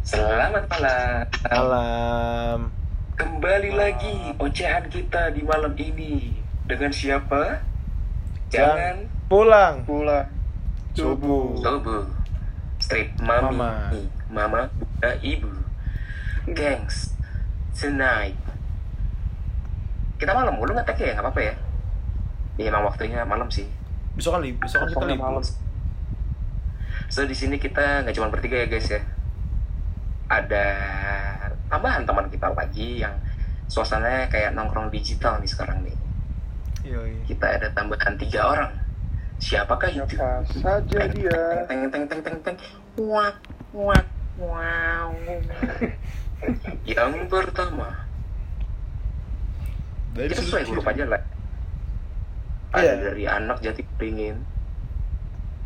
Selamat malam. Malam. Kembali lagi ocehan kita di malam ini dengan siapa? Jangan Jangan pulang. Pula Subuh. Tobu. Strip mami, Mama. mama, bunda, ibu. Gengs, tonight. Kita malam mulu nggak ya nggak apa-apa ya. Ya emang waktunya malam sih. Besok kan libur. Besok kan kita Besoknya libur. malam. So di sini kita nggak cuma bertiga ya guys ya. Ada tambahan teman kita lagi yang suasananya kayak nongkrong digital nih sekarang nih. Yoi. Kita ada tambahan tiga orang. Siapakah itu? Siapa saja dia? Teng teng teng teng teng. Wak wak wow. Yang pertama, Dari kita sesuai huruf aja lah. Ada Iya. dari anak jati beringin,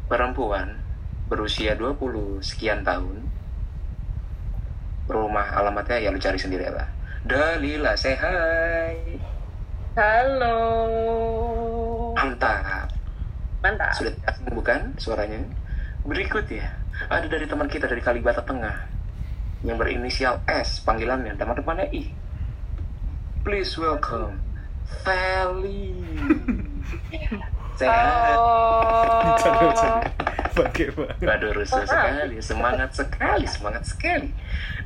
perempuan berusia 20 sekian tahun, rumah alamatnya ya lu cari sendiri lah. Dalila say hi. Halo. Mantap. Mantap. Sudah asing bukan suaranya? Berikut ya, ada dari teman kita dari Kalibata Tengah yang berinisial S, panggilannya nama depannya I. Please welcome Feli. Sehat. Oh. Bagaimana? Waduh, rusuh sekali, semangat sekali, semangat sekali.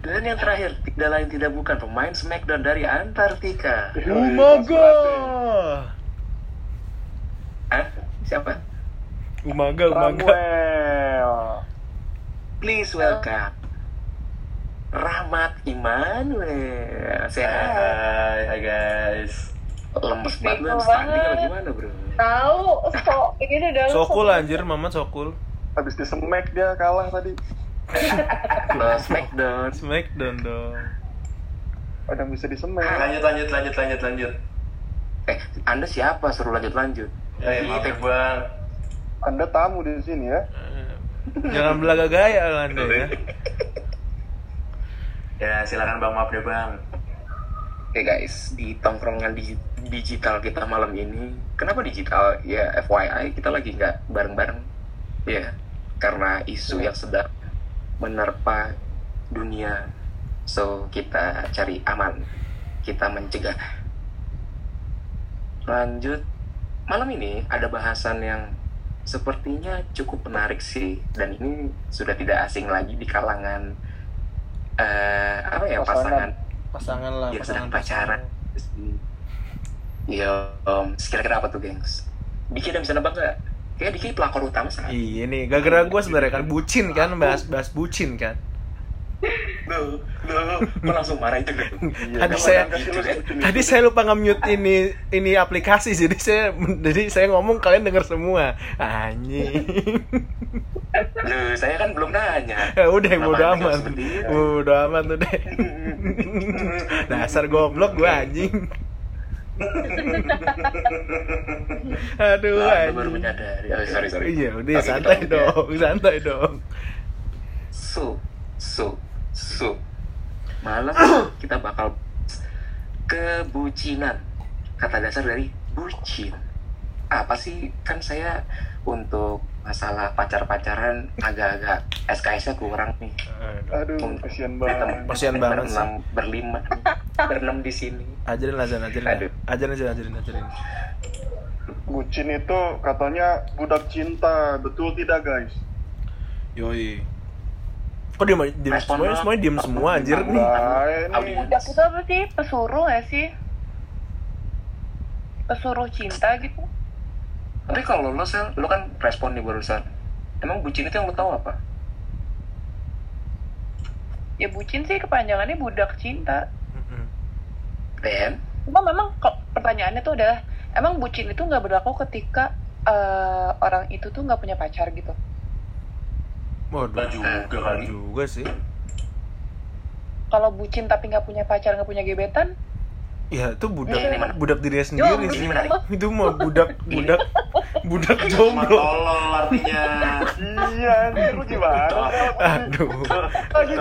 Dan yang terakhir, tidak lain tidak bukan pemain Smackdown dari Antartika. Umaga. Hah? Siapa? Umaga, umaga. Samuel. Please welcome Rahmat Immanuel. Sehat. Hai, hai guys. Lemes banget standing gimana bro? Tahu, so ini udah Sokul anjir, Mamat Sokul. Habis di smack dia kalah tadi. Lo Smackdown. Smackdown dong. Ada yang bisa di smack. Lanjut, lanjut, lanjut, lanjut, lanjut. Eh, Anda siapa? Suruh lanjut-lanjut. Eh, maaf ya, bang. Anda tamu di sini ya. Eh, Jangan belaga gaya anda ya. Ya, silakan bang, maaf deh bang. Oke guys, di tongkrongan di digital kita malam ini, kenapa digital? Ya FYI, kita lagi nggak bareng-bareng. Ya, karena isu yang sedang menerpa dunia. So, kita cari aman. Kita mencegah. Lanjut, malam ini ada bahasan yang sepertinya cukup menarik sih. Dan ini sudah tidak asing lagi di kalangan eh apa ya Pasangan. pasangan Pasangan lah, pasangan sedang pacaran. Iya, om. Kira-kira apa tuh, gengs? Udah bisa nebak nggak? Kayak Diki pelakor utama saat. Iya nih, gara-gara gue sebenarnya kan bucin kan, bahas-bahas bucin kan. Loh, kok langsung marah itu gitu? Tadi saya tadi saya lupa nge-mute ini ini aplikasi jadi saya jadi saya ngomong kalian denger semua. Anjing. Loh, saya kan belum nanya. Ya udah Kenapa bodo Anda amat. Bodo deh. Dasar goblok gue anjing. Aduh Anda baru menyadari. Oh, sorry, sorry. Iya, udah Oke, santai dong, santai dong. So, so, so. Malam kita bakal kebucinan. Kata dasar dari bucin. Apa sih? Kan saya untuk masalah pacar-pacaran agak-agak SKS-nya kurang nih. Aduh, kasihan banget. Kasihan banget sih. berlima, berenam di sini. Ajarin ajarin ajarin. Aduh. Ajarin ajarin ajarin ajarin. Bucin itu katanya budak cinta. Betul tidak, guys? Yoi. Kok diem, diem semuanya, semuanya diem semua anjir nih. Budak itu apa sih? Pesuruh ya sih? Pesuruh cinta gitu? Tapi kalau lo sel, lo kan respon nih barusan. Emang bucin itu yang lo tahu apa? Ya bucin sih kepanjangannya budak cinta. Dan Cuma memang kok pertanyaannya tuh adalah emang bucin itu nggak berlaku ketika eh, orang itu tuh nggak punya pacar gitu. Waduh, juga kali. juga sih. Kalau bucin tapi nggak punya pacar nggak punya gebetan, Ya itu budak budak dirinya Yo, sendiri ini sih. menarik. Itu mah budak budak budak Cuma jomblo. tolol artinya. Iya, anjir lu gimana? Aduh.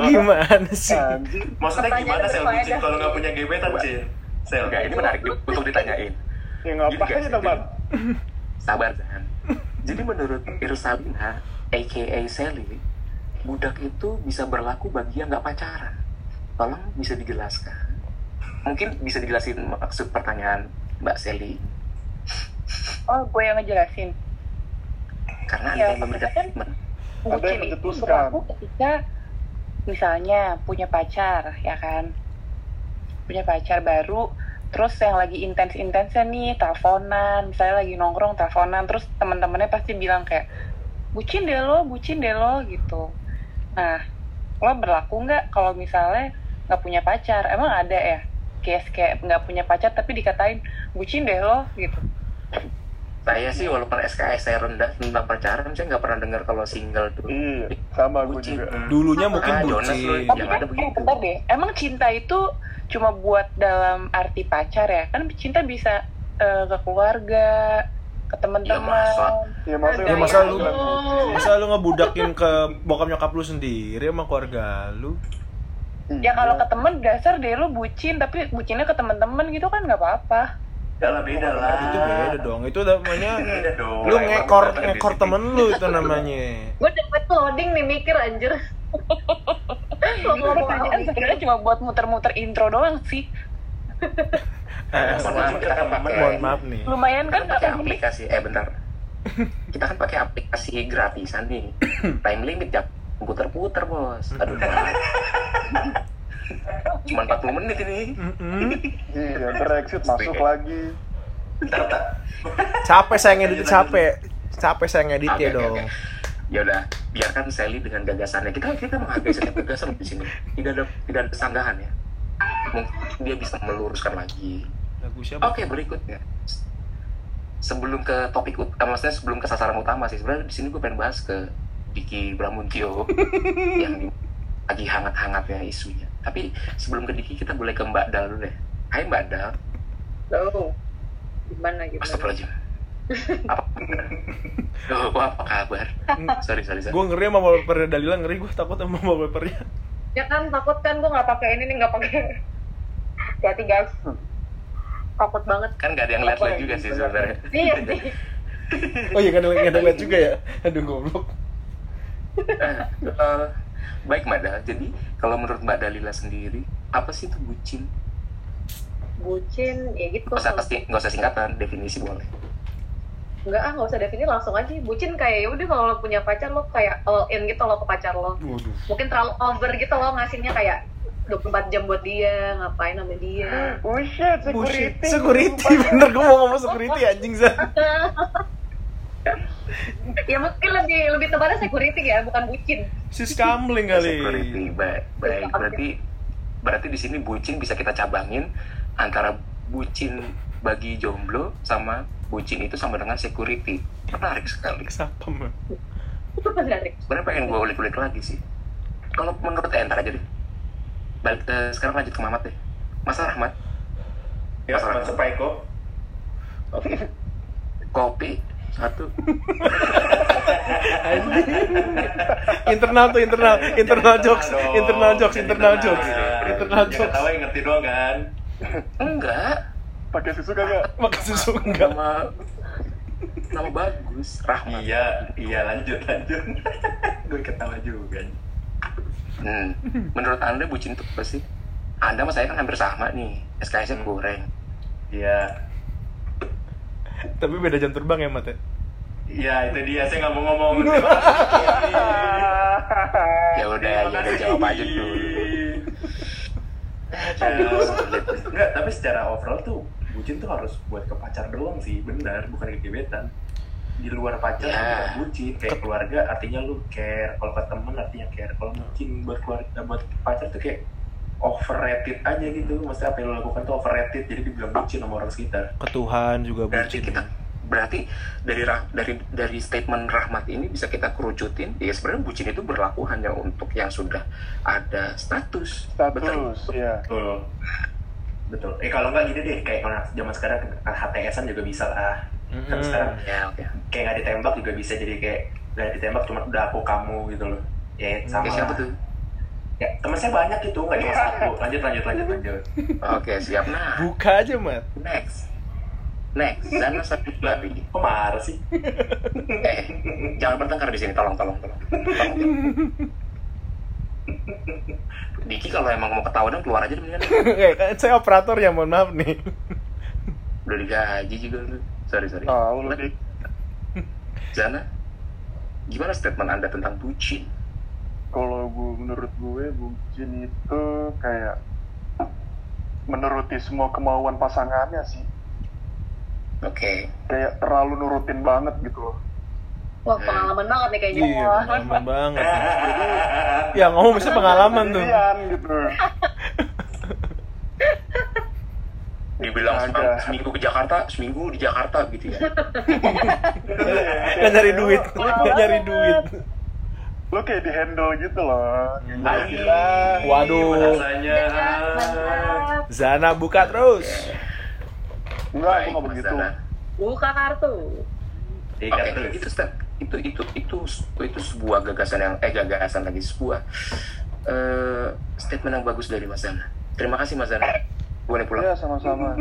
Gimana sih? Anjir. Maksudnya gimana sel bucin kalau nggak punya gebetan sih? Sel. enggak ini menarik untuk ditanyain. Ya ngapain guys, teman? Sabar Zan. Jadi menurut Irsalina, aka Sally, budak itu bisa berlaku bagi yang nggak pacaran tolong bisa dijelaskan mungkin bisa dijelasin maksud pertanyaan Mbak Seli Oh, gue yang ngejelasin. karena Ya, anda yang memberikan maksudnya kan- Ada Bucin itu berlaku ketika misalnya punya pacar, ya kan? Punya pacar baru, terus yang lagi intens-intensnya nih, teleponan, misalnya lagi nongkrong teleponan, terus teman-temannya pasti bilang kayak, bucin deh lo, bucin deh lo, gitu. Nah, lo berlaku nggak kalau misalnya nggak punya pacar? Emang ada ya? Case kayak nggak punya pacar tapi dikatain, bucin deh lo, gitu. Saya sih walaupun SKS saya rendah tentang pacaran saya nggak pernah dengar kalau single tuh Iya, sama gue juga. Dulunya mungkin Ah, bucin. Tapi Yang kan, ada eh, bentar deh, emang cinta itu cuma buat dalam arti pacar ya? Kan cinta bisa eh, ke keluarga, ke Ya, teman-teman. masa. Iya, Ya Ada masa yang lu lu. masa lu ngebudakin ke bokap nyokap lu sendiri sama keluarga lu? Ya kalau ke temen dasar deh lu bucin, tapi bucinnya ke teman-teman gitu kan nggak apa-apa. Udah lah beda lah. Itu beda dong. Itu namanya Beda dong. lu ngekor ngekor temen lu itu namanya. Gue dapet loading nih mikir anjir. Ngomong pertanyaan sebenarnya cuma buat muter-muter intro doang sih. Eh, Mohon maaf, kita kan pakai mohon maaf nih. Lumayan kan kita pakai aplikasi eh bentar kita kan pakai aplikasi gratisan nih time limit ya puter-puter bos aduh. cuma 40 menit ini Mm-mm. Iya, Brexit masuk Oke. lagi. Capek saya ngedit capek. Capek saya ngedit ya dong. oke. ya udah biarkan Sally dengan gagasannya kita kita menghargai setiap gagasan di sini tidak ada tidak ada kesanggahan ya mungkin dia bisa meluruskan lagi? Oke berikutnya sebelum ke topik ut- eh, maksudnya sebelum ke sasaran utama sih sebenarnya di sini gue pengen bahas ke Diki Bramuntio yang lagi hangat-hangatnya isunya tapi sebelum ke Diki kita boleh ke Mbak Dal dulu deh Hai Mbak Dal Lo gimana gimana? Astagfirullahaladzim apa gua apa kabar sorry sorry sorry Gue ngeri sama wallpaper Dalila ngeri gue takut sama wallpapernya. Ya kan takut kan gue nggak pakai ini nih nggak pakai. Hati guys. Takut banget. kan gak ada yang lihat-lihat juga sih sebenarnya Iya sih. Oh iya kan ada yang lihat juga ya. Aduh goblok. Eh, eh, baik Mbak Dal jadi kalau menurut Mbak Dalila sendiri apa sih itu bucin Bucin ya gitu. nggak usah pasti nggak usah singkatan definisi boleh Enggak ah nggak usah definisi langsung aja. Bucin kayak ya udah kalau lo punya pacar lo kayak all in gitu lo ke pacar lo. Waduh. Mungkin terlalu over gitu lo ngasihnya kayak 24 jam buat dia, ngapain sama dia. Oh shit, Bullshit. security. Security bener gue mau ngomong security anjing Zan. ya mungkin lebih lebih tepatnya security ya, bukan bucin. Si kali. security baik baik berarti berarti di sini bucin bisa kita cabangin antara bucin bagi jomblo sama bucin itu sama dengan security menarik sekali Siapa mah? Itu menarik. sebenarnya pengen gue ulik-ulik lagi sih kalau menurut eh, ntar aja deh balik eh, sekarang lanjut ke Mamat deh Mas Rahmat Ya, masuk Pak Eko. kopi satu internal tuh internal, internal jokes, internal jokes, internal jokes, internal jokes. ketawa yang ngerti doang kan. enggak Pakai susu kagak? Makan susu enggak? nama nama bagus Rahmat Iya, iya lanjut lanjut. Gue ketawa juga. Hmm. Menurut Anda bucin itu apa sih? Anda sama saya kan hampir sama nih. SKS-nya goreng. Iya. Tapi beda jam terbang ya Mat ya? Iya itu dia saya nggak mau ngomong. Ya udah, ya udah jawab aja dulu. Enggak, tapi secara overall tuh bucin tuh harus buat ke pacar doang sih, benar, bukan ke gebetan. Di luar pacar Ya. bucin, kayak keluarga artinya lu care, kalau ke temen artinya care, kalau bucin buat keluarga buat pacar tuh kayak overrated aja gitu, maksudnya apa yang lu lakukan tuh overrated, jadi dibilang bucin sama orang sekitar. Ke Tuhan juga Berarti bucin. kita berarti dari Rah- dari dari statement Rahmat ini bisa kita kerucutin ya sebenarnya bucin itu berlaku hanya untuk yang sudah ada status. Betul. Status, ya. Betul. Betul. Eh kalau nggak gini deh, kayak kalau zaman sekarang HTS-an juga bisa lah. Kan Mm-mm. sekarang Ya, oke. kayak nggak ditembak juga bisa jadi kayak nggak ditembak cuma udah aku kamu gitu loh ya sama Oke, siapa tuh? Ya teman saya banyak gitu nggak cuma satu lanjut lanjut lanjut lanjut Oke, siap. Nah, Buka aja Mat. next. Next, Zana satu lagi. kok marah sih Eh, jangan bertengkar di sini, tolong, tolong, tolong. tolong. Diki kalau emang mau ketawa dong keluar aja deh mendingan. Eh, kan saya operator ya, mohon maaf nih. Udah digaji juga lu. Sorry sorry. Dik. Zana, gimana statement anda tentang bucin? Kalau gue menurut gue bucin itu kayak menuruti semua kemauan pasangannya sih. Oke. Kayak terlalu nurutin banget gitu loh. Wah, pengalaman banget nih kayaknya. Iya, pengalaman banget. Ya ngomong bisa pengalaman tuh. Gitu. Dibilang semang- seminggu ke Jakarta, seminggu di Jakarta gitu ya. Nggak nyari duit, nggak nyari duit. Lo kayak di handle gitu loh. Gila. Waduh. Rasanya. Mantap. Zana buka terus. Enggak, aku nggak begitu. Zana. Buka kartu. Tiga Oke, terus. itu step itu itu itu itu sebuah gagasan yang eh gagasan lagi sebuah eh, statement yang bagus dari Mas Zana. Terima kasih Mas Zana. Boleh pulang. Iya, sama-sama.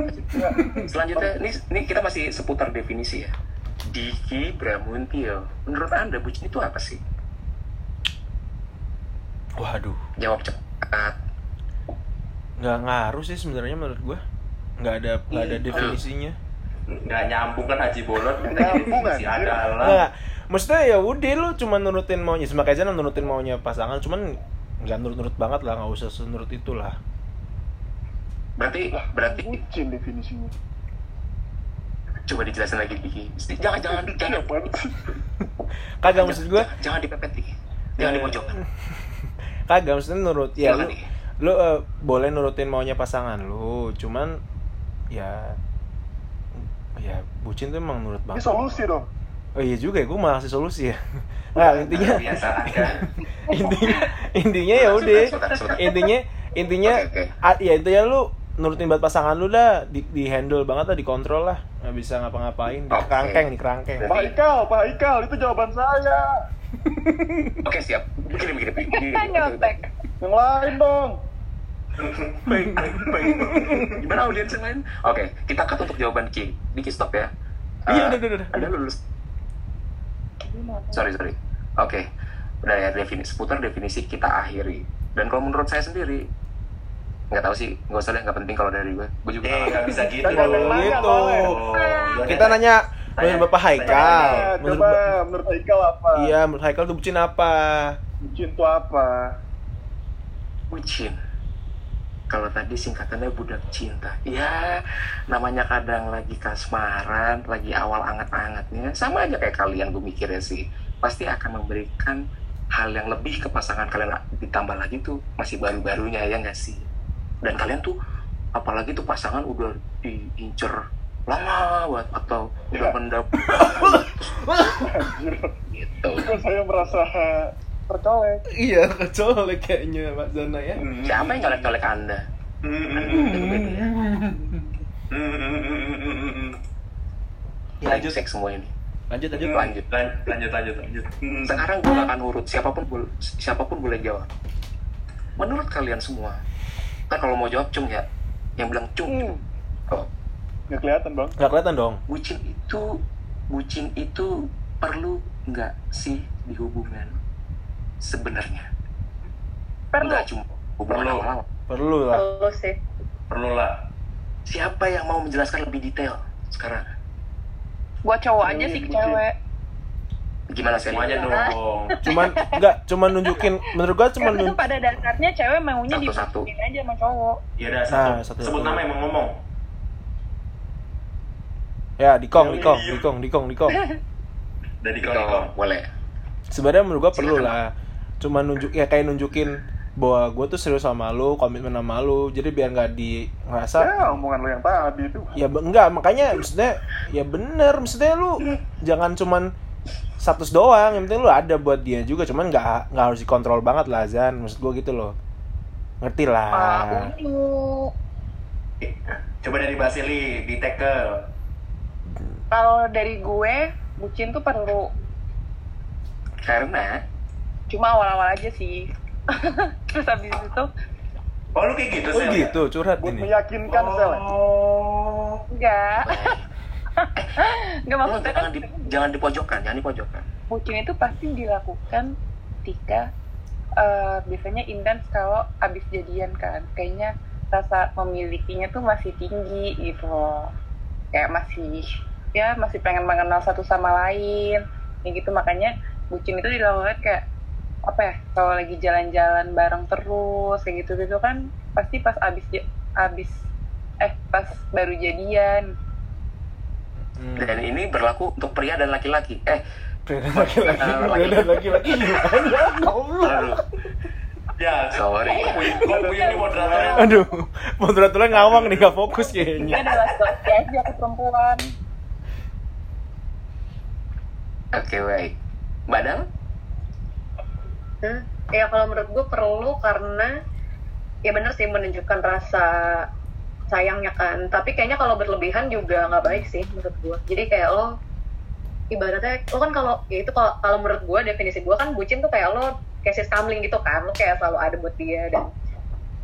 Selanjutnya, ini, ini kita masih seputar definisi ya. Diki Bramuntio, menurut Anda bucin itu apa sih? Waduh, Jawab cepat. nggak ngaruh sih sebenarnya menurut gua. Nggak ada nggak ada definisinya. Nggak nyambung kan Haji Bolot. Nyambung, Definisi anjir. adalah. Nggak, maksudnya ya udah lu cuma nurutin maunya sama kayak Zana nurutin maunya pasangan, cuman nggak nurut-nurut banget lah, nggak usah senurut itulah. Berarti berarti Bucin definisinya. coba dijelasin lagi Diki. Jangan jangan jangan? Kagak maksud gua, jangan, jangan dipepet Diki. Jangan Eh, dipojokkan. Kagak maksudnya nurut ya Silakan, lu, lu eh, boleh nurutin maunya pasangan lu, cuman ya ya bucin tuh emang nurut Ini banget. solusi dong. Oh iya juga ya, gue malah solusi ya. Nah intinya Biasa aja. intinya intinya ya udah intinya intinya oke. ah, ya intinya lu nurutin buat pasangan lu dah di, di handle banget lah dikontrol lah nggak bisa ngapa-ngapain di kerangkeng di kerangkeng Pak Ikal, Pak Ikal, itu jawaban saya. Oke siap. Begini begini. begini. Yang lain dong. Baik, baik, baik. Gimana audiens yang lain? Oke, kita cut untuk jawaban Ki. Diki stop ya. Iya, Eh, udah, udah, udah. Anda lulus. Sorry, sorry. Oke. Udah ya definisi seputar definisi kita akhiri. Dan kalau menurut saya sendiri nggak tahu sih, nggak usah deh, nggak penting kalau dari gue. Gue juga Eh, nggak bisa gitu. Ada gitu. kita nanya menurut bapak Haikal Nah, menurut coba Ba- menurut Haikal apa? iya menurut Haikal tuh bucin apa Bucin itu apa? bucin. Kalau tadi singkatannya budak cinta. Ya, namanya kadang lagi kasmaran, lagi awal anget-angetnya. Sama aja kayak kalian gue mikirnya sih. Pasti akan memberikan hal yang lebih ke pasangan kalian. Ditambah lagi tuh masih baru-barunya ya nggak sih? Dan kalian tuh, apalagi tuh pasangan udah diincer lama banget atau udah Ya. mendap Anjir. gitu. Kok saya merasa tercolek? iya kecolek kayaknya Pak Zana ya Siapa yang colek-colek anda? Lanjut. Seks semua ini. lanjut lanjut Lanjut. Lan- lanjut lanjut lanjut Hmm. Sekarang gue akan urut siapa pun boleh siapa pun boleh jawab. Menurut kalian semua, kan kalau mau jawab cung ya, yang bilang cung. Hmm. Oh, Nggak kelihatan bang. nggak kelihatan dong bucin itu, bucin itu perlu nggak sih di hubungan sebenarnya? Perlu. Nggak cuma hubungan Perlu. awal-awal. perlu lah Perlu sih. perlu lah Siapa yang mau menjelaskan lebih detail sekarang? Buat cowok aja sih ke cewek. Gimana sih? semuanya dong cuman nggak cuman nunjukin menurut gua cuman Karena nun tuh pada dasarnya cewek maunya dibucinin aja sama cowok. ya udah Nah, satu, satu- sebut satu. nama emang ngomong ya dikong dikong diem. dikong dikong dikong dari kau Oh, boleh. sebenarnya menurut gua perlu lah. Cuman nunjuk ya kayak nunjukin bahwa gue tuh serius sama lu komitmen sama lu jadi biar nggak di ngerasa Ya omongan lo yang tadi itu. ya enggak makanya maksudnya ya bener maksudnya lu jangan cuman status doang yang penting lu ada buat dia juga cuman nggak nggak harus dikontrol banget lah Zan maksud gue gitu loh. Ngerti lah. Ah, coba dari Basili di tackle Kalau dari gue, bucin tuh perlu. Karena Cuma awal-awal aja sih. Terus habis itu oh lu kayak gitu oh Sel? gitu curhat Buat ini meyakinkan Sel. oh enggak. Enggak maksudnya kan jangan di, jangan dipojokkan, jangan dipojokkan. bucin itu pasti dilakukan ketika eh, biasanya intens kalau abis jadian kan kayaknya rasa memilikinya tuh masih tinggi gitu loh kayak masih ya masih pengen mengenal satu sama lain. Ya gitu makanya bucin itu dilakukan kayak apa ya kalau lagi jalan-jalan bareng terus kayak gitu gitu kan pasti pas abis abis eh pas baru jadian. Hmm. Dan ini berlaku untuk pria dan laki-laki. Eh, laki-laki, beda laki-laki. aduh, Ya, sorry. Kok gue ini moderatornya. Aduh, moderatornya ngawang nih, gak fokus kayaknya. adalah laki aja ke perempuan Oke, baik. Mbak? Hmm, ya kalau menurut gue perlu karena ya bener sih menunjukkan rasa sayangnya kan tapi kayaknya kalau berlebihan juga nggak baik sih menurut gue jadi kayak lo ibaratnya lo kan kalau ya itu kalau kalau menurut gue definisi gue kan bucin tuh kayak lo kayak kamling gitu kan lo kayak selalu ada buat dia dan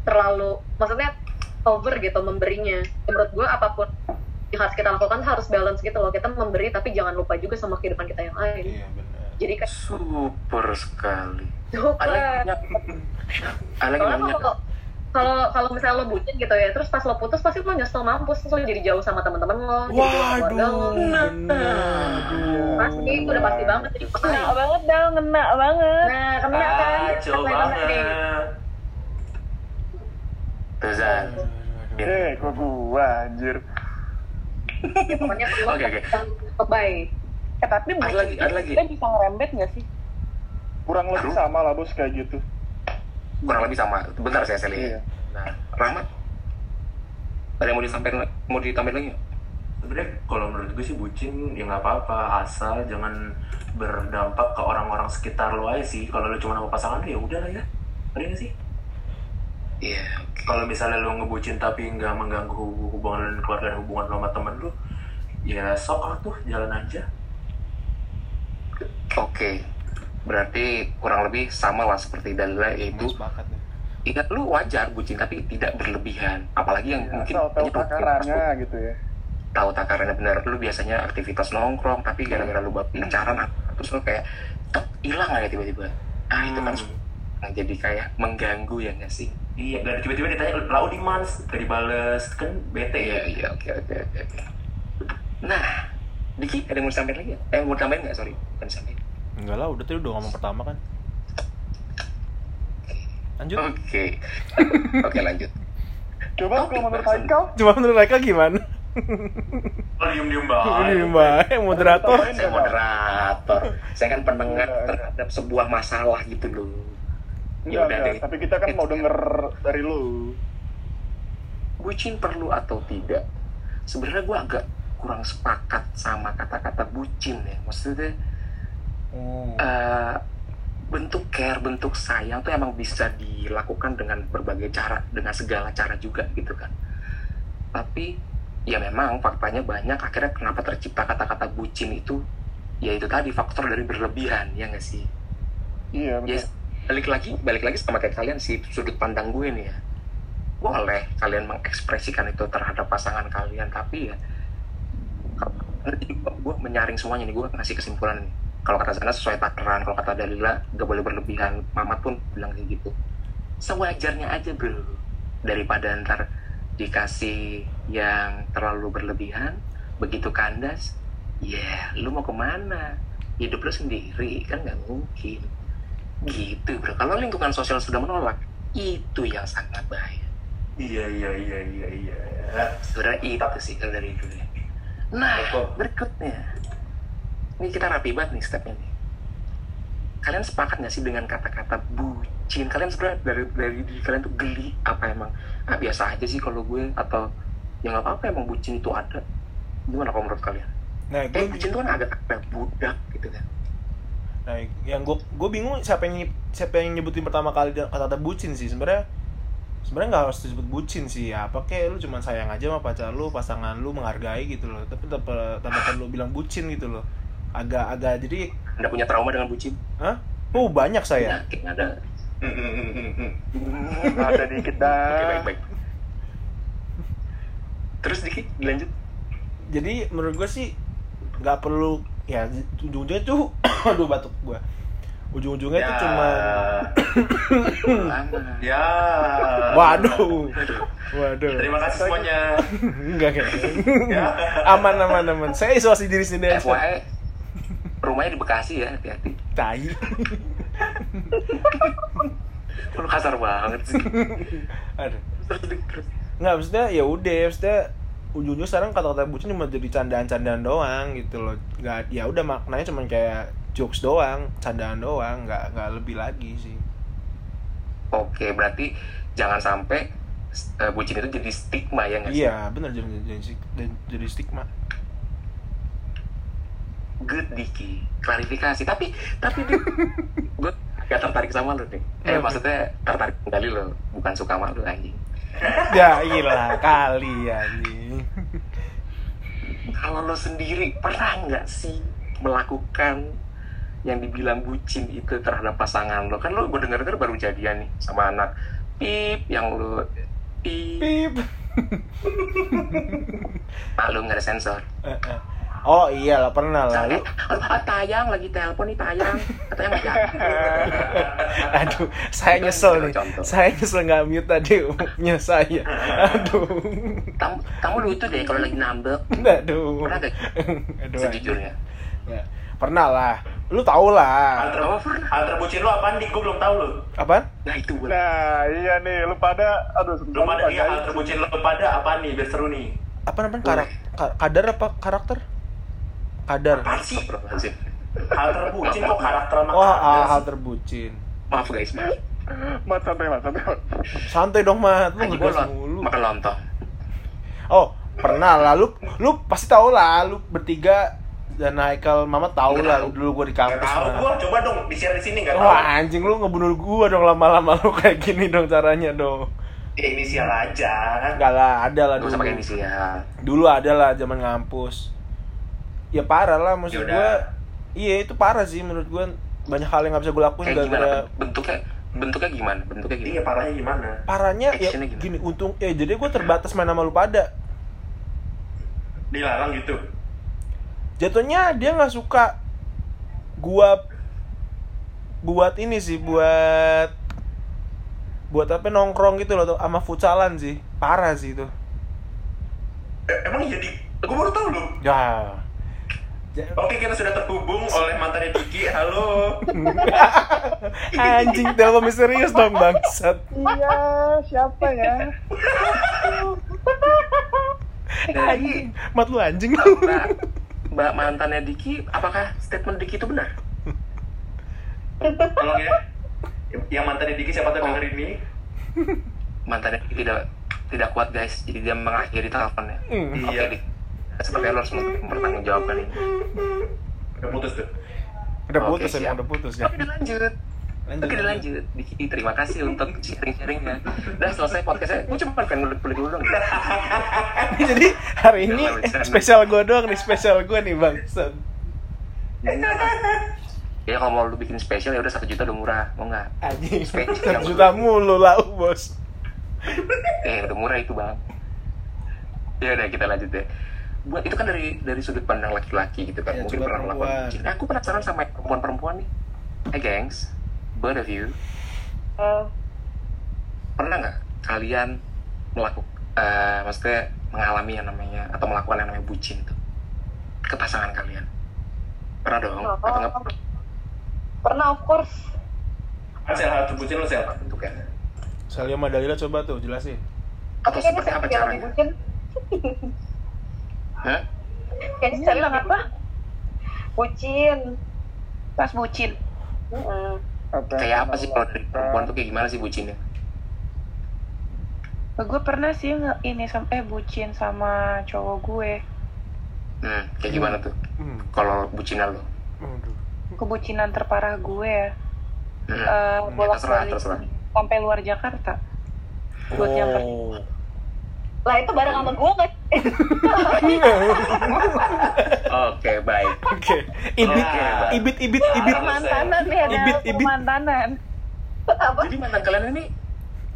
terlalu maksudnya over gitu memberinya menurut gue apa pun yang harus kita lakukan harus balance gitu loh kita memberi tapi jangan lupa juga sama kehidupan kita yang lain Iya, benar. jadi kayak Super sekali. super kalau kalau kalau misalnya lo bucin gitu ya, terus pas lo putus pasti lo nyesel mampus, terus lo jadi jauh sama teman-teman lo. Waduh, benar. Pasti itu udah pasti banget jadi ngena paham. banget dal ngena banget Nah, kena kan? Ah, Kena coba banget nih. banget. Tuh, Zan. Eh, kok gua anjir. Ya, pokoknya lo Oke, oke. lebay. eh tapi Ada lagi, ada lagi. kita bisa ngerembet nggak sih Kurang lebih Aduh. sama lah bos kayak gitu. Kurang lebih sama. Bentar saya saya Iya. Nah, Rahmat. Ada yang mau disampaikan mau ditambahin lagi? sebenarnya kalau menurut gue sih bucin ya nggak apa-apa asal jangan berdampak ke orang-orang sekitar lo aja sih kalau lo cuma sama pasangan lo ya udah lah ya ada nggak sih Iya. kalau misalnya lo ngebucin tapi nggak mengganggu hub- hubungan keluarga dan hubungan lo sama temen lo ya sok tuh jalan aja Oke. Berarti kurang lebih sama lah seperti Dalila yaitu ya. ingat lu wajar bucin tapi tidak berlebihan. Apalagi yang Ya, mungkin tahu lu- takarannya gitu ya. tahu takarannya benar lu biasanya aktivitas nongkrong tapi gara-gara lu buat pacaran ah, terus lu kayak hilang aja tiba-tiba ah itu kan Hmm. yang jadi kayak mengganggu ya nggak sih iya dan tiba-tiba ditanya lau di mans gak dibales kan bete ya. Iya oke oke oke nah Diki ada yang mau disampaikan lagi ya? eh mau tambahin nggak? Sorry bukan disampaikan. Enggak lah, udah tadi udah ngomong pertama kan. Lanjut. oke. Oke lanjut. Coba kalau menurut. Haikal, Cuma menurut mereka gimana? oh diem diem Ini banget. Mbak, moderator. Tambahin saya moderator. Saya kan pendengar terhadap sebuah masalah gitu loh Udah enggak. deh. Tapi kita kan mau denger dari lu. bucin perlu atau tidak sebenarnya gue agak kurang sepakat sama kata-kata bucin ya maksudnya Hmm. eh, bentuk care bentuk sayang tuh emang bisa dilakukan dengan berbagai cara dengan segala cara juga gitu kan tapi ya memang faktanya banyak akhirnya kenapa tercipta kata-kata bucin itu ya itu tadi faktor dari berlebihan ya nggak sih Iya, ya betul. Balik lagi balik lagi sama kayak kalian sih sudut pandang gue nih ya. Boleh kalian mengekspresikan itu terhadap pasangan kalian tapi ya gue menyaring semuanya nih gue ngasih kesimpulan nih. Kalau kata sana sesuai takaran kalau kata Dalila gak boleh berlebihan. Mamat pun bilang kayak gitu. Sewajarnya aja bro. Daripada ntar dikasih yang terlalu berlebihan begitu kandas ya lu mau ke mana? Hidup lu sendiri kan nggak mungkin gitu bro. Kalau lingkungan sosial sudah menolak itu yang sangat bahaya. Iya iya iya iya iya. Sebenarnya itu sih kalau dari gue nah berikutnya. Ini kita rapi banget nih stepnya nih. Kalian sepakat nggak sih dengan kata-kata bucin? Kalian sebenarnya dari dari diri kalian tuh geli apa emang? Ah biasa aja sih kalau gue atau ya nggak apa-apa emang bucin itu ada. Gimana kalau menurut kalian? Nah, eh gue bucin itu kan agak agak budak gitu kan Nah, yang gue gue bingung siapa yang siapa yang nyebutin pertama kali kata kata bucin sih. Sebenarnya sebenarnya nggak harus disebut bucin sih. Apa kayak lu cuma sayang aja sama pacar lu pasangan lu menghargai gitu loh. Tapi tetap tetap lu bilang bucin gitu loh. Agak agak jadi anda punya trauma dengan bucin? Hah? Oh banyak saya. Yakin ada. Ada dikit dah. baik baik. Terus dikit dilanjut jadi menurut gue sih nggak perlu ya ujung-ujungnya tuh aduh batuk gue ujung-ujungnya Ya. tuh cuma Lama. Ya. waduh Aduh. waduh Terima kasih semuanya. enggak kayak Ya. aman aman aman saya isolasi diri sendiri FYI, rumahnya di Bekasi ya, hati-hati. tai Lu kasar banget sih. aduh nggak maksudnya ya udah maksudnya ujung-ujungnya sekarang kata-kata bucin cuma jadi candaan-candaan doang gitu loh nggak ya udah maknanya cuma kayak jokes doang candaan doang nggak nggak lebih lagi sih Oke, berarti jangan sampai eh, bucin itu jadi stigma ya nggak sih? iya benar jadi jadi, jadi, jadi stigma Good Diki, klarifikasi. Tapi tapi gue gak tertarik sama lu nih. Eh Kenapa? maksudnya tertarik kali lo, bukan suka sama lu anjing. ya iyalah kali ya Kalau lo sendiri pernah nggak sih melakukan yang dibilang bucin itu terhadap pasangan lo? Kan lo gue denger denger baru jadian nih sama anak. Pip yang lo pip, pip. Malu nggak ada sensor. Oh iya lah pernah lah. Lu aduh ah, tayang lagi telepon nih tayang, aduh saya nyesel nih. Contoh. saya nyesel nggak mute tadi punya saya. Aduh. Kamu, kamu lucu deh kalau lagi nambek. aduh. Pernah gak? aduh Sejujurnya. Ya, pernah lah lu tau lah Hal, ter pernah. hal terbucin lo apaan nih? Gue belum tahu lo. apaan Nah itu gue. Nah, iya nih, lu pada, aduh, Belum ada sebentar iya hal terbucin lo pada apaan nih? Biar seru nih. apa namanya karak ka- kadar apa karakter kadar Apaan sih? Hal terbucin kok karakter sama oh karakter hal, terbucin Maaf guys, maaf. Mat, santai, mat, santai, mat. santai dong mat lu ngegas mulu makan lontong. oh pernah lah lu lu pasti tau lah lu bertiga dan Haikal Mama tau Nggak lah tahu. dulu gua di Gak kampus tahu mah. gue, coba dong di share di sini gak tahu. Wah anjing lu ngebunuh gua dong lama-lama lu kayak gini dong caranya dong. Ya inisial aja. Enggak lah, ada lah Gak dulu. pakai inisial. Dulu ada lah zaman ngampus. Ya parah lah maksud Yaudah. gua. Iya itu parah sih menurut gua banyak hal yang nggak bisa gua lakuin Kayak gimana? gara-gara Bentuknya bentuknya gimana? Bentuknya Iya gimana? parahnya gimana? parahnya ya gimana? gini untung eh jadi gua terbatas main sama lu pada Dilarang gitu. Jatuhnya dia nggak suka gua buat ini sih buat buat apa nongkrong gitu loh sama futsalan sih parah sih itu Eh, emang iya di... Gue baru tahu loh. ya Oke kita sudah terhubung oleh mantannya Diki. Halo. anjing telepon misterius dong bangsat Iya, siapa ya? Dari mat lu anjing Mbak, Mbak mantannya Diki, apakah statement Diki itu benar? Tolong ya. Yang mantannya Diki siapa tahu denger ini. Mantannya Diki tidak tidak kuat guys, jadi dia mengakhiri teleponnya. Hmm. Oke, Iya. Dik. Sepertinya lo harus mempertanggungjawabkan ini. Udah putus tuh. udah Oke, putus siap. emang udah putus ya Oke, dilanjut. Lanjut Oke, dilanjut. Diki, terima kasih untuk sharing-sharingnya. Udah selesai podcastnya. Gue cuma pengen ngulik-ngulik dulu dong. jadi hari ini spesial gue doang nih spesial gue nih bangsat Ya kalau mau lu bikin spesial ya udah satu juta udah murah, mau nggak? anjing Spesial. satu juta mulu lah bos Eh udah murah itu bang. Ya udah kita lanjut deh. Buat itu kan dari dari sudut pandang laki-laki gitu kan, Ya, mungkin pernah melakukan aku penasaran sama perempuan-perempuan nih. Hey gengs, both of you, Eh, pernah nggak kalian melakukan, maksudnya mengalami yang namanya atau melakukan yang namanya bucin tuh ke pasangan kalian? Pernah dong? Oh. Atau nggak pernah? pernah of course Kan sel hal terbucin lo sel. bentuknya? Salia sama Dalila coba tuh jelasin Atau kayaknya seperti apa caranya? bucin Hah? kayaknya bilang apa? bucin Pas bucin. Mm-mm. Kayak apa sih kalau dari perempuan tuh kayak gimana sih bucinnya? Gue pernah sih nge ini sampai bucin sama cowok gue. Hmm, kayak gimana tuh? hmm. Kalau bucinan lo? Kebucinan terparah gue ya. Hmm. Eh, Ya, bolak balik sampai luar Jakarta. Buat nyamper. Lah itu bareng sama gue kan Oke, baik. Oke, ibit, Oke. ibit, ibit, ibit. Mantanan nih ada Ibit, ibit. mantanan. apa Jadi mantan kalian ini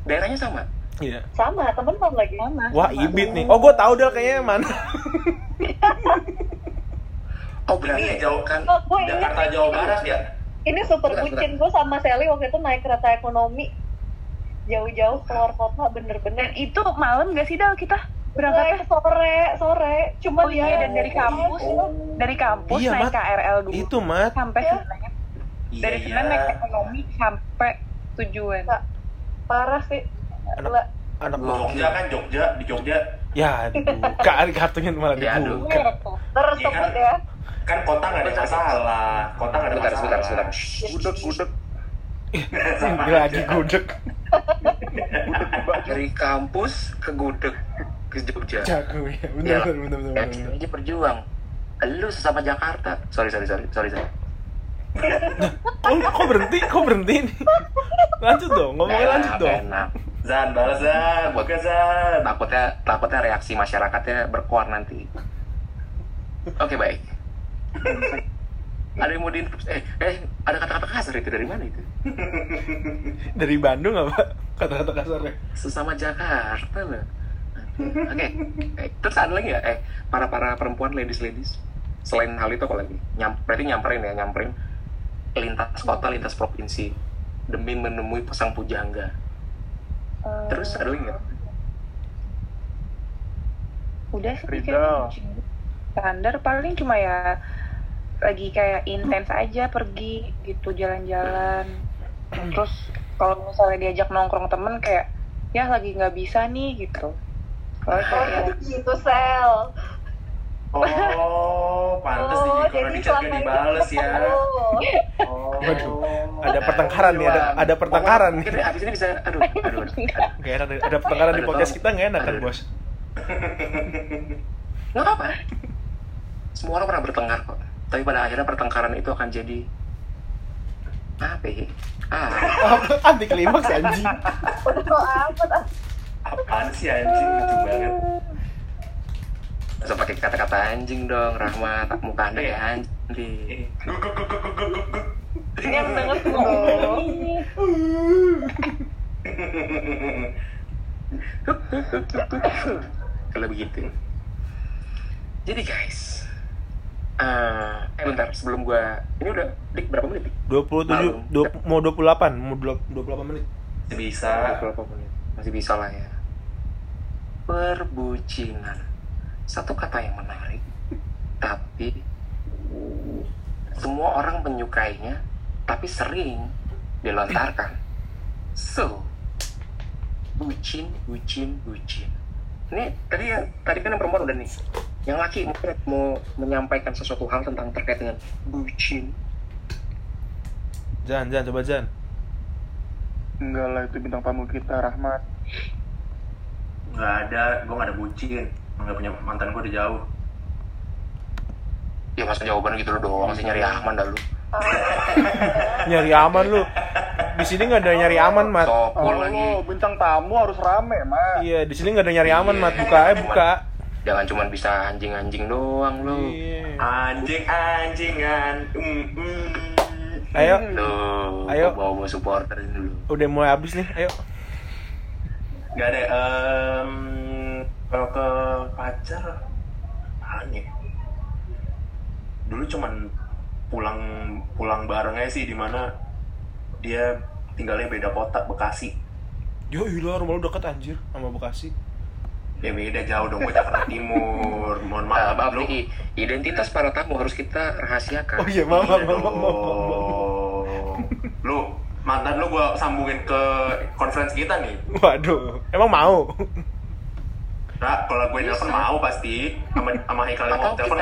daerahnya sama? Iya. sama temen-temen lagi Mana? Wah, ibit nih. Oh, gue tahu deh kayaknya mana. Oh, Ini ya berarti jauh kan oh Jakarta Jawa Barat ya. ini super bucin gue sama Sally waktu itu naik kereta ekonomi jauh-jauh keluar kota Dan bener-bener itu malam gak sih Dal kita berangkatnya? sore sore cuma Oh iya, dan dari kampus, dari kampus Iya, naik Mat. KRL dulu Itu, Mat. sampai Iya. Senen. Iya, Dari iya. Senen naik ekonomi sampai tujuan. Kak, parah sih Anak-. Anak Jogja kan Jogja di Jogja Ya, dibuka kartunya malah Ya, dibuka. tersebut Iya ya kan kota nggak ada masalah kota nggak ada Sebentar, masalah sebentar, sebentar. Gudeg, gudeg. Ini lagi gudeg. Dari kampus ke Gudeg ke Jogja. Jago ya. Ya, bener, ya, bener. kita aja berjuang. Lu sesama Jakarta. Sorry, sorry, sorry, sorry, sorry. Kok, kok berhenti? Kok berhenti nih? Lanjut dong, ngomongnya lanjut Enak, dong. enak. Zan balas Zan buka Zan Takutnya, takutnya reaksi masyarakatnya berkuar nanti. Oke, baik. Ada yang mau di eh eh ada kata-kata kasar itu dari mana itu Dari Bandung apa? Kata-kata kasarnya. sesama Jakarta loh oke eh, terus ada lagi ya eh para para perempuan ladies ladies selain hal itu apa lagi Nyam, berarti nyamperin ya nyamperin lintas kota lintas provinsi demi menemui pasang pujangga terus ada lagi nggak Udah sih. Standar paling cuma ya lagi kayak intens aja pergi gitu jalan-jalan. Terus kalau misalnya diajak nongkrong temen kayak ya lagi nggak bisa nih gitu. Kalau oh kayak gitu sel oh pantas oh nih kalau di chat gak dibales ya oh Waduh, ada pertengkaran nih, ada ada pertengkaran nih. Abis ini bisa aduh aduh, aduh. Gak enak, ada pertengkaran di Aduh, podcast kita nggak enak kan Aduh. bos? nggak apa semua orang pernah bertengkar kok tapi pada akhirnya pertengkaran itu akan jadi apa ya ah Anti klimaks anjing. amat ah. apaan sih anjing lucu banget Masa pakai kata-kata anjing dong, Rahmat. Muka anda anjing. Guk, guk, guk. yang denger semua. Kalau begitu. Jadi guys, eh eh bentar sebelum gua ini udah dik berapa menit? Dik? 27, dua- mau 28, mau 28 menit. Masih bisa Berapa menit? Masih bisa lah ya. Perbucinan. Satu kata yang menarik, tapi semua orang menyukainya, tapi sering dilontarkan. So, bucin, bucin, bucin. Ini tadi ya, tadi kan yang perempuan udah nih. Yang laki mungkin mau menyampaikan sesuatu hal tentang terkait dengan bucin. Jan, Jan, coba Jan. Enggak lah itu bintang tamu kita Rahmat. nggak ada gue nggak ada bucin nggak punya mantan gue udah jauh Ya masa jawaban gitu doang sih nyari aman dah lu. Nyari aman lu. Di sini nggak ada nyari aman, Mat. Oh, lagi. bintang tamu harus rame, Mat. Iya, di sini nggak ada nyari aman, Mat. Buka aja buka. Jangan cuma bisa anjing-anjing doang lu. Iya. anjing anjingan mm, mm. Ayo, Lu, Ayo. bawa bawa supporter ini dulu. udah mulai habis nih. Ayo. nggak ada em, kalau ke pacar ya dulu cuman pulang pulang bareng aja sih di mana dia tinggalnya beda kota Bekasi Yo, ilah rumah lu deket anjir sama Bekasi. Ya beda jauh dong gue Jakarta Timur mohon Maaf, maaf maaf lu nih, identitas para tamu harus kita rahasiakan. Oh iya, maaf, maaf, Iya maaf, lu mantan lu gue sambungin ke conference kita nih Waduh, emang mau? nah kalau gue nelfon mau pasti sama sama Haikal yang Atau mau telepon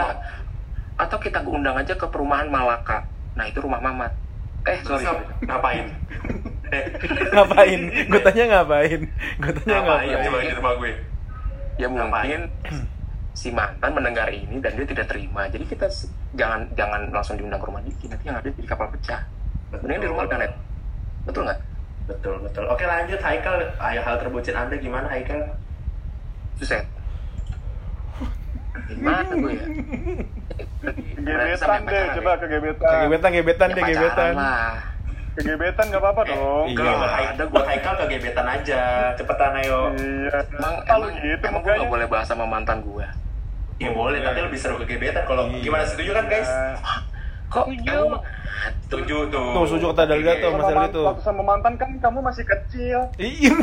atau kita undang aja ke perumahan Malaka. Nah, itu rumah Mamat. Eh, sorry. ngap- sorry. ngapain Eh, ngapain? Gue tanya ngapain? Gue tanya ngapain coba ngapain? di rumah gue Ya mungkin Ngapain? si mantan mendengar ini dan dia tidak terima. Jadi kita jangan jangan langsung diundang ke rumah Diki. Nanti yang ada di kapal pecah. Mending di rumah Ganet. Betul nggak? betul betul oke lanjut Haikal Ay, hal terbucin anda gimana Haikal Suset. Gimana gue ya? Gebetan deh, coba ya? ke gebetan. Gebetan, gebetan Ya, deh, pacaran gebetan. lah. Ke gebetan nggak apa-apa dong. Iya. kalau buat Haikal buat Haikal ke gebetan aja cepetan ayo Iya. Emang, Kalau emang, gitu emang gue gak boleh bahas sama mantan gue. ya boleh tapi lebih seru ke gebetan kalau Iya. gimana setuju kan guys kok Setuju. Setuju tuh. Tuh, setuju kata Dalga tuh. Sama Masalah man- gitu. waktu sama mantan kan kamu masih kecil. Iya.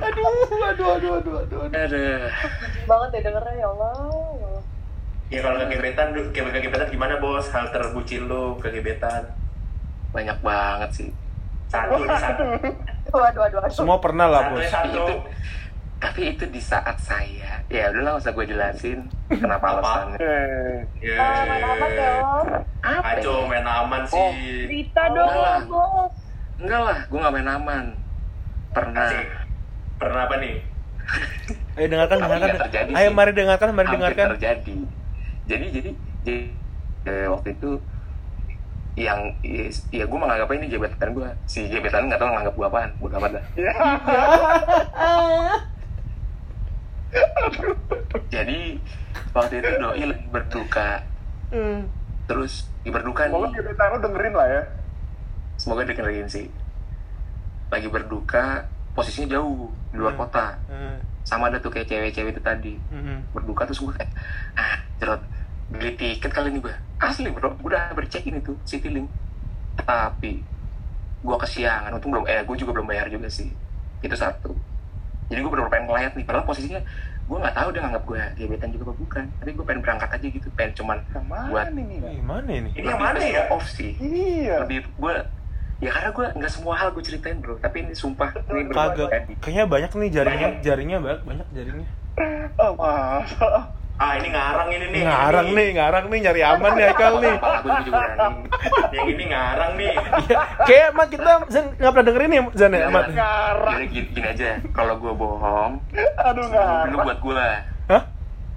aduh, aduh, aduh, aduh, aduh, aduh. ada banget ya dengernya ya Allah. Ya kalau kegebetan, kegebetan gimana bos? Hal terbucin lu kegebetan. banyak banget sih Satu, satu. Waduh, waduh, waduh. Semua pernah lah, Satu, Bos. ya, satu. itu tapi itu di saat saya ya udahlah nggak usah gue jelasin kenapa Apa? alasannya Eh, Ya. Ah, main ya, Om. apa Aco ya? main aman Oh. sih. Cerita Enggak lah. dong, bos. enggak lah gue nggak main aman pernah Asik. Pernah apa nih? Ayo dengarkan, dengarkan. Ayo mari dengarkan, mari hampir dengarkan. terjadi jadi jadi jadi eh, waktu itu yang ya gue menganggap ini gebetan gue si gebetan nggak tahu nganggap gue apaan gue amat ya. jadi waktu itu doi lagi berduka Hmm. terus berduka Semoga nih gebetan lu dengerin lah ya. semoga dengerin sih lagi berduka posisinya jauh di luar Hmm. kota Hmm. sama ada tuh kayak cewek-cewek itu tadi Hmm. berduka terus gue kayak ah cerot beli tiket kali ini gue asli bro gue udah bercekin itu Citylink. Tapi gue kesiangan. Untung belum eh gue juga belum bayar juga sih. Itu satu. Jadi gue bener pengen ngelayat nih. Padahal posisinya gue nggak tahu dia nganggap gue gebetan juga apa bukan. Tapi gue pengen berangkat aja gitu. Pengen cuman Yang mana Buat- nih? Eh, Gimana ini? Ini yang mana ya? off sih. Iya. lebih gue ya karena gue nggak semua hal gue ceritain bro. Tapi ini sumpah ini Kagak. Kayaknya banyak nih jaringnya, jaringnya banyak, banyak jaringnya. Oh, masa? Ah ini ngarang ini nih. Ngarang Ini. nih, ngarang nih nyari aman nih Haikal nih. Yang ini ngarang nih. Iya, Kayak emang kita Zan nggak pernah dengerin ya Zan ya, Mat? Ngarang. Jadi gini, gini aja, kalau gue bohong, Aduh, lu ngarang. buat gue. Hah?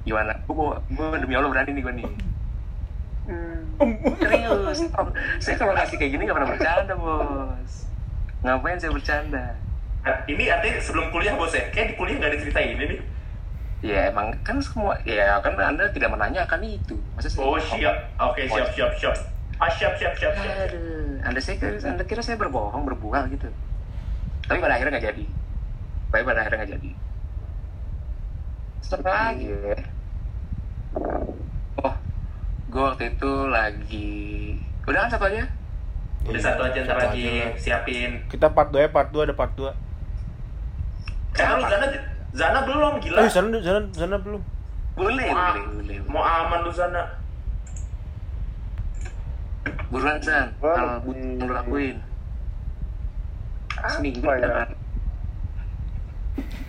Gimana? Gue mau, gue demi Allah berani nih gue nih. Hmm. Serius, saya kalau ngasih kayak gini gak pernah bercanda bos. Ngapain saya bercanda? Ini artinya sebelum kuliah bos ya? Kayak di kuliah nggak diceritain ini nih. Ya emang kan semua, ya kan anda tidak menanyakan itu. Masa saya Oh siap. Oke siap siap siap. Ah siap siap siap siap. Aduh, anda saya kira, anda kira saya berbohong, berbual gitu. Tapi pada akhirnya nggak jadi. Tapi pada akhirnya nggak jadi. Stop lagi ya. Oh, gue waktu itu lagi. Udah kan satu aja? Udah satu aja ntar Satu lagi siapin. Kita part 2 ya, part 2 ada part 2. Eh lu Zana belum gila. Eh, Zana, Zana, Zana belum. Boleh, Mau, boleh, boleh. mau aman lu Zana. Buruan lebih- yang lo lakuin. Seminggu ya? kan.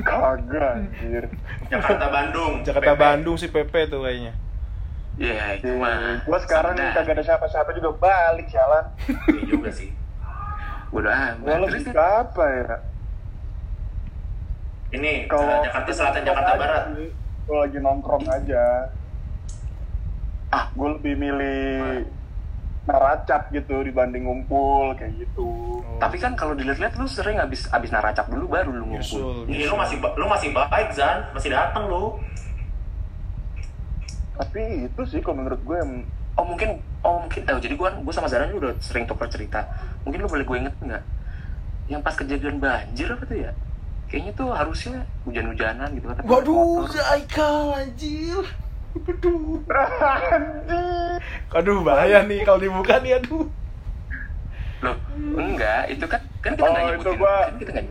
Kagak, anjir. Jakarta Bandung. Jakarta PP. Bandung si PP tuh kayaknya. Ya, itu mah. Gue sekarang Sanda. kagak ada siapa-siapa juga balik jalan. Iya juga sih. Gue amat. lebih apa ya? Ini Kalau Jakarta Selatan, Jakarta Barat. Gue lagi nongkrong aja. Ah. gue lebih milih naracap gitu dibanding ngumpul kayak gitu. Tapi kan kalau dilihat-lihat lu sering habis habis naracap dulu baru lu ngumpul. Ini lu masih lu masih baik Zan, masih datang lu. Tapi itu sih kalau menurut gue yang Oh mungkin, oh mungkin, oh, jadi gua, gua sama Zara udah sering tukar cerita. Mungkin lu boleh gue inget nggak? Yang pas kejadian banjir apa tuh ya? Kayaknya tuh harusnya hujan-hujanan gitu kan. Waduh. Haikal anjir. Waduh. anjir. Aduh, bahaya nih kalau dibuka nih aduh. Loh, enggak, itu kan kan kita nggak Oh, itu nyebutin, gua- kan kita nggak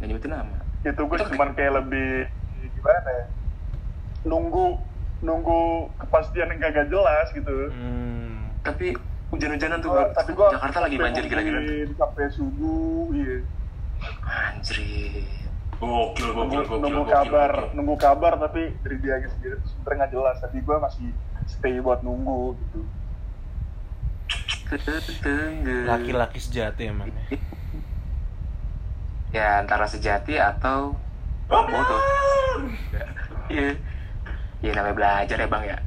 nyebutin, nama. itu gue Itu- cuman kayak lebih gimana ya? Nunggu nunggu kepastian yang kagak jelas gitu. Hmm. Tapi hujan-hujanan tuh, Gua- tapi gue Jakarta lagi banjir gila-gila. sampai subuh, iya. Anjir. Gokil, Nunggu, gokil, gokil, nunggu gokil, kabar, gokil. nunggu kabar tapi dari dia sendiri tuh sebenarnya nggak jelas. Tapi gue masih stay buat nunggu gitu. Laki-laki sejati emang. ya. Ya antara sejati atau bodoh. Iya. Iya namanya belajar ya bang ya.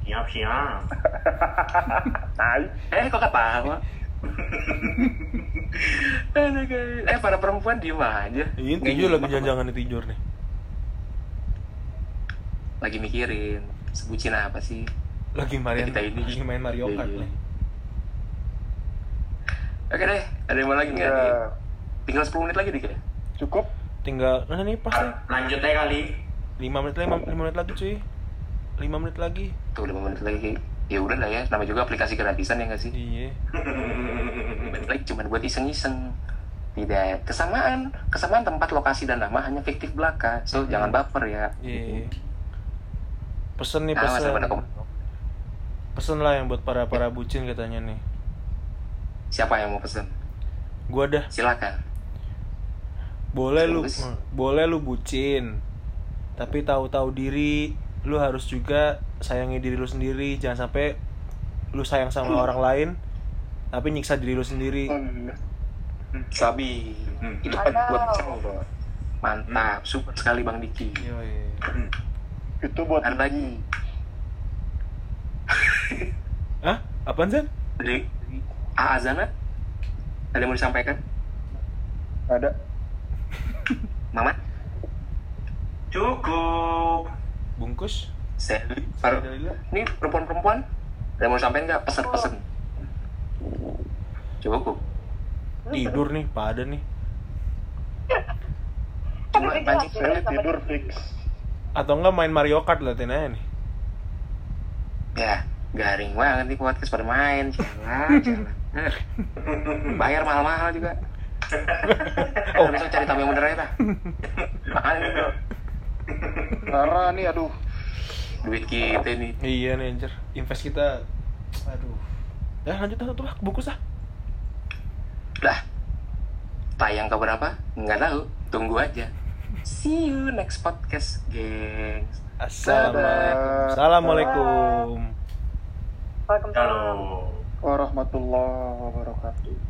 Siap, siap. Tai. Eh kok ketawa? Eh para perempuan diem aja. Ini tidur lagi nyimak, jangan jangan tidur nih. Lagi mikirin sebutin apa sih? Lagi main Kita ini. lagi main Mario Iya, Kart iya. nih. Oke deh, ada yang mau lagi nggak nih? Ya, Tinggal 10 menit lagi dikit ya? cukup. Tinggal nah nih pas nih. Ah, Lanjut aja kali. 5 menit lagi, 5 menit lagi cuy. 5 menit lagi. Tuh 5 menit lagi. Ya udah lah ya namanya juga aplikasi gratisan ya nggak sih? Iya. Balik cuma buat iseng-iseng. Tidak kesamaan. Kesamaan tempat lokasi dan nama hanya fiktif belaka. So Hmm. jangan baper ya. Iya pesen nih Nah, pesen. pesen lah yang buat para para bucin katanya nih. Siapa yang mau pesen? Gua dah. Silakan. Boleh lu Bagus. boleh lu bucin. Tapi tahu-tahu diri lu harus juga sayangi diri lu sendiri jangan sampai lu sayang sama orang lain tapi nyiksa diri lu sendiri Oh, iya. sabi Hmm. itu kan buat cowok mantap super sekali bang Diki Yoi. Itu buat ada lagi Hah? Apaan Zan? dari A Azana ada yang mau disampaikan ada. Mama Cukup. Bungkus? Sally ini perempuan-perempuan? Ada mau disampaikan nggak? Pesen-pesen cukup Tidur nih, pada nih. Cuma pancing sama tidur fix. Atau enggak main Mario Kart latihan aja nih. Ya garing banget nih podcast pada main. Jangan jangan bayar mahal-mahal juga. Oh bisa cari tamu yang bener aja dah makan Parah nih, aduh. duit kita nih. Iya nih anjir. Invest kita Aduh. Ya lanjut lah tuh lah, bungkus lah. Lah tayang ke berapa? Nggak tahu. Tunggu aja. See you next podcast gengs. Assalamualaikum. Assalamualaikum. Waalaikumsalam. Halo. Warahmatullahi wabarakatuh.